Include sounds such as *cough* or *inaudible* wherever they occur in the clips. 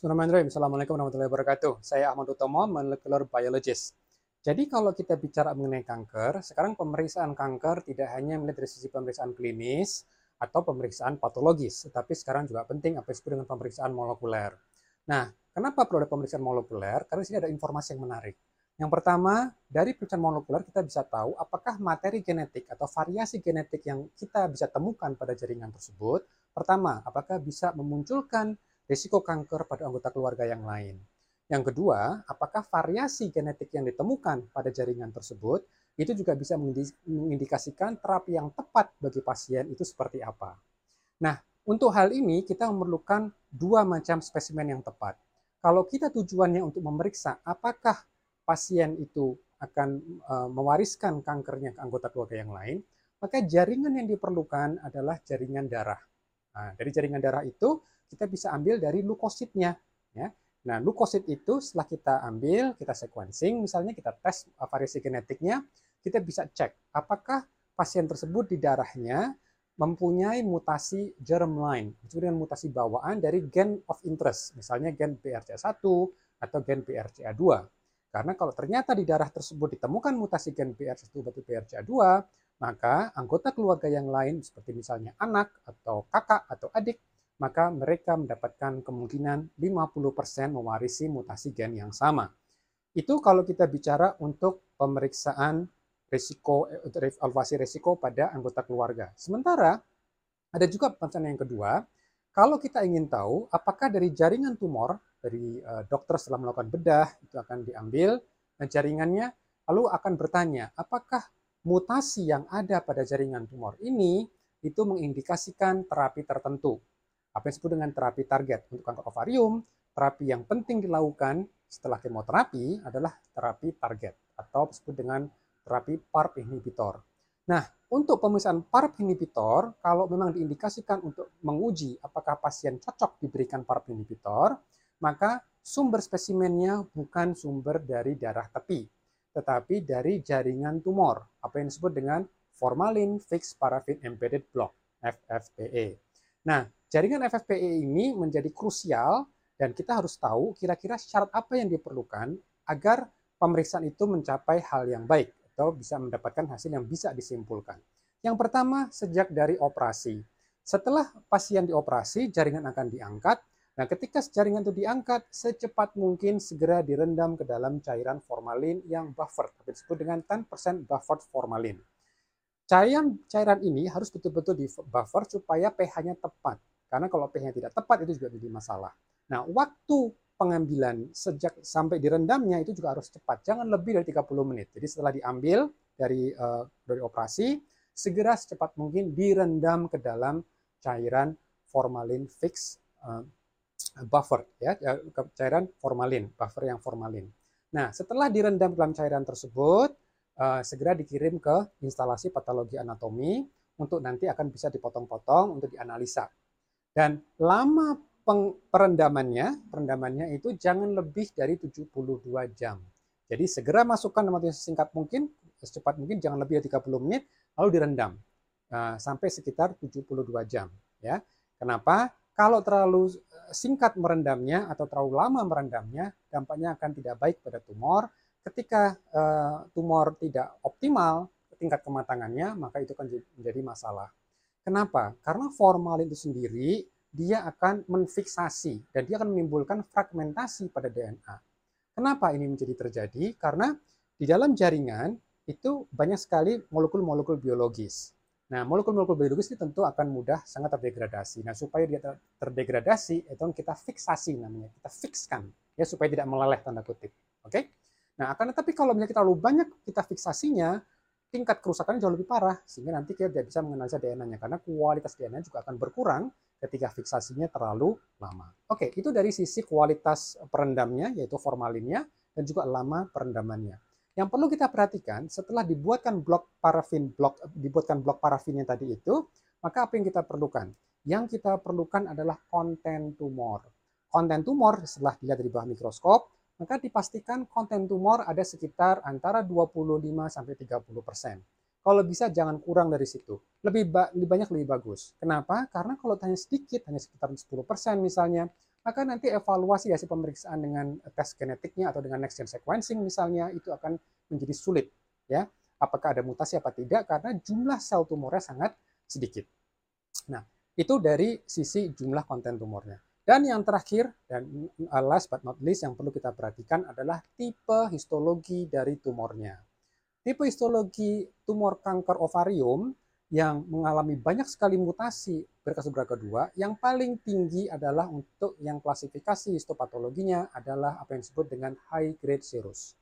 Bismillahirrahmanirrahim. Assalamualaikum warahmatullahi wabarakatuh. Saya Ahmad Utomo, molecular biologist. Jadi kalau kita bicara mengenai kanker, sekarang pemeriksaan kanker tidak hanya melihat dari sisi pemeriksaan klinis atau pemeriksaan patologis, tetapi sekarang juga penting apa yang disebut dengan pemeriksaan molekuler. Nah, kenapa perlu ada pemeriksaan molekuler? Karena sini ada informasi yang menarik. Yang pertama, dari pemeriksaan molekuler kita bisa tahu apakah materi genetik atau variasi genetik yang kita bisa temukan pada jaringan tersebut, pertama, apakah bisa memunculkan risiko kanker pada anggota keluarga yang lain. Yang kedua, apakah variasi genetik yang ditemukan pada jaringan tersebut itu juga bisa mengindikasikan terapi yang tepat bagi pasien itu seperti apa. Nah, untuk hal ini kita memerlukan dua macam spesimen yang tepat. Kalau kita tujuannya untuk memeriksa apakah pasien itu akan uh, mewariskan kankernya ke anggota keluarga yang lain, maka jaringan yang diperlukan adalah jaringan darah. Nah, dari jaringan darah itu kita bisa ambil dari leukositnya. Ya. Nah, leukosit itu setelah kita ambil, kita sequencing, misalnya kita tes variasi genetiknya, kita bisa cek apakah pasien tersebut di darahnya mempunyai mutasi germline, itu dengan mutasi bawaan dari gen of interest, misalnya gen BRCA1 atau gen BRCA2. Karena kalau ternyata di darah tersebut ditemukan mutasi gen BRCA1 atau BRCA2, maka anggota keluarga yang lain seperti misalnya anak atau kakak atau adik maka mereka mendapatkan kemungkinan 50% mewarisi mutasi gen yang sama. Itu kalau kita bicara untuk pemeriksaan risiko evaluasi risiko pada anggota keluarga. Sementara ada juga pemeriksaan yang kedua, kalau kita ingin tahu apakah dari jaringan tumor dari uh, dokter setelah melakukan bedah itu akan diambil jaringannya lalu akan bertanya apakah mutasi yang ada pada jaringan tumor ini itu mengindikasikan terapi tertentu apa yang disebut dengan terapi target untuk kanker ovarium, terapi yang penting dilakukan setelah kemoterapi adalah terapi target atau disebut dengan terapi PARP inhibitor. Nah, untuk pemeriksaan PARP inhibitor, kalau memang diindikasikan untuk menguji apakah pasien cocok diberikan PARP inhibitor, maka sumber spesimennya bukan sumber dari darah tepi, tetapi dari jaringan tumor, apa yang disebut dengan formalin fixed paraffin embedded block, FFPE. Nah, Jaringan FFPE ini menjadi krusial dan kita harus tahu kira-kira syarat apa yang diperlukan agar pemeriksaan itu mencapai hal yang baik atau bisa mendapatkan hasil yang bisa disimpulkan. Yang pertama, sejak dari operasi. Setelah pasien dioperasi, jaringan akan diangkat. Nah, ketika jaringan itu diangkat, secepat mungkin segera direndam ke dalam cairan formalin yang buffer, disebut dengan 10% buffered formalin. Cairan cairan ini harus betul-betul di buffer supaya pH-nya tepat. Karena kalau pH-nya tidak tepat itu juga jadi masalah. Nah, waktu pengambilan sejak sampai direndamnya itu juga harus cepat. Jangan lebih dari 30 menit. Jadi setelah diambil dari uh, dari operasi, segera secepat mungkin direndam ke dalam cairan formalin fix uh, buffer ya, ya cairan formalin, buffer yang formalin. Nah, setelah direndam dalam cairan tersebut, uh, segera dikirim ke instalasi patologi anatomi untuk nanti akan bisa dipotong-potong untuk dianalisa dan lama perendamannya, perendamannya itu jangan lebih dari 72 jam. Jadi segera masukkan waktu singkat mungkin, secepat mungkin, jangan lebih dari 30 menit, lalu direndam uh, sampai sekitar 72 jam. Ya, kenapa? Kalau terlalu eh, singkat merendamnya atau terlalu lama merendamnya, dampaknya akan tidak baik pada tumor. Ketika uh, tumor tidak optimal tingkat kematangannya, maka itu akan menjadi masalah. Kenapa? Karena formalin itu sendiri dia akan menfiksasi dan dia akan menimbulkan fragmentasi pada DNA. Kenapa ini menjadi terjadi? Karena di dalam jaringan itu banyak sekali molekul-molekul biologis. Nah, molekul-molekul biologis ini tentu akan mudah sangat terdegradasi. Nah, supaya dia terdegradasi, itu kita fiksasi namanya, kita fikskan ya supaya tidak meleleh tanda kutip. Oke? Okay? Nah, akan tetapi kalau misalnya kita terlalu banyak kita fiksasinya, tingkat kerusakannya jauh lebih parah sehingga nanti kita tidak bisa menganalisa DNA-nya karena kualitas DNA juga akan berkurang ketika fiksasinya terlalu lama. Oke, itu dari sisi kualitas perendamnya yaitu formalinnya dan juga lama perendamannya. Yang perlu kita perhatikan setelah dibuatkan blok parafin blok dibuatkan blok parafinnya tadi itu, maka apa yang kita perlukan? Yang kita perlukan adalah konten tumor. Konten tumor setelah dilihat dari bawah mikroskop maka dipastikan konten tumor ada sekitar antara 25 sampai 30 persen. Kalau bisa jangan kurang dari situ. Lebih, ba lebih banyak lebih bagus. Kenapa? Karena kalau hanya sedikit, hanya sekitar 10 persen misalnya, maka nanti evaluasi hasil pemeriksaan dengan tes genetiknya atau dengan next gen sequencing misalnya itu akan menjadi sulit ya apakah ada mutasi apa tidak karena jumlah sel tumornya sangat sedikit. Nah, itu dari sisi jumlah konten tumornya. Dan yang terakhir, dan uh, last but not least yang perlu kita perhatikan adalah tipe histologi dari tumornya. Tipe histologi tumor kanker ovarium yang mengalami banyak sekali mutasi berkas beraka kedua, yang paling tinggi adalah untuk yang klasifikasi histopatologinya adalah apa yang disebut dengan high grade serous.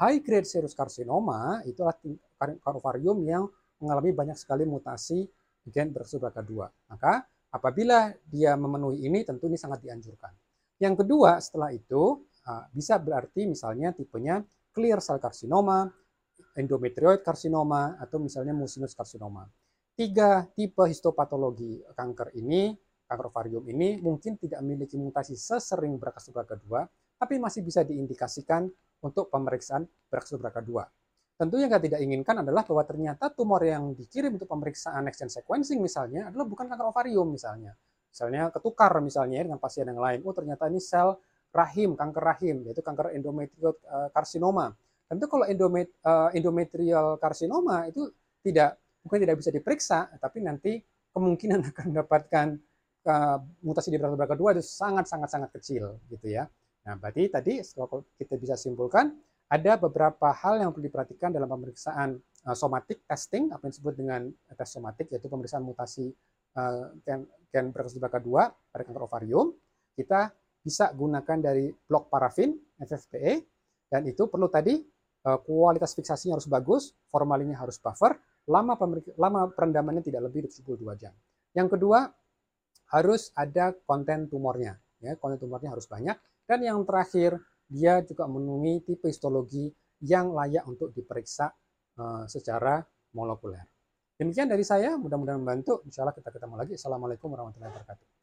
High grade serous carcinoma itulah ovarium yang mengalami banyak sekali mutasi gen berkas beraka dua. Maka apabila dia memenuhi ini tentu ini sangat dianjurkan. Yang kedua setelah itu bisa berarti misalnya tipenya clear cell carcinoma, endometrioid carcinoma, atau misalnya mucinous carcinoma tiga tipe histopatologi kanker ini, kanker ovarium ini mungkin tidak memiliki mutasi sesering berkas subra kedua, tapi masih bisa diindikasikan untuk pemeriksaan berkas subra kedua. Tentu yang tidak inginkan adalah bahwa ternyata tumor yang dikirim untuk pemeriksaan next gen sequencing misalnya adalah bukan kanker ovarium misalnya. Misalnya ketukar misalnya dengan pasien yang lain. Oh ternyata ini sel rahim, kanker rahim, yaitu kanker endometrial karsinoma. Eh, Tentu kalau endomet, uh, endometrial karsinoma itu tidak mungkin tidak bisa diperiksa, tapi nanti kemungkinan *laughs* akan mendapatkan uh, mutasi di berat kedua itu sangat-sangat sangat kecil gitu ya. Nah, berarti tadi kalau kita bisa simpulkan ada beberapa hal yang perlu diperhatikan dalam pemeriksaan uh, somatic testing, apa yang disebut dengan tes somatik, yaitu pemeriksaan mutasi uh, gen, gen berat kedua pada kanker ovarium. Kita bisa gunakan dari blok parafin, FFPE, dan itu perlu tadi kualitas fiksasinya harus bagus, formalinnya harus buffer, lama lama perendamannya tidak lebih dari 72 jam. Yang kedua, harus ada konten tumornya. Ya, konten tumornya harus banyak. Dan yang terakhir, dia juga memenuhi tipe histologi yang layak untuk diperiksa uh, secara molekuler. Demikian dari saya, mudah-mudahan membantu. Insya Allah kita ketemu lagi. Assalamualaikum warahmatullahi wabarakatuh.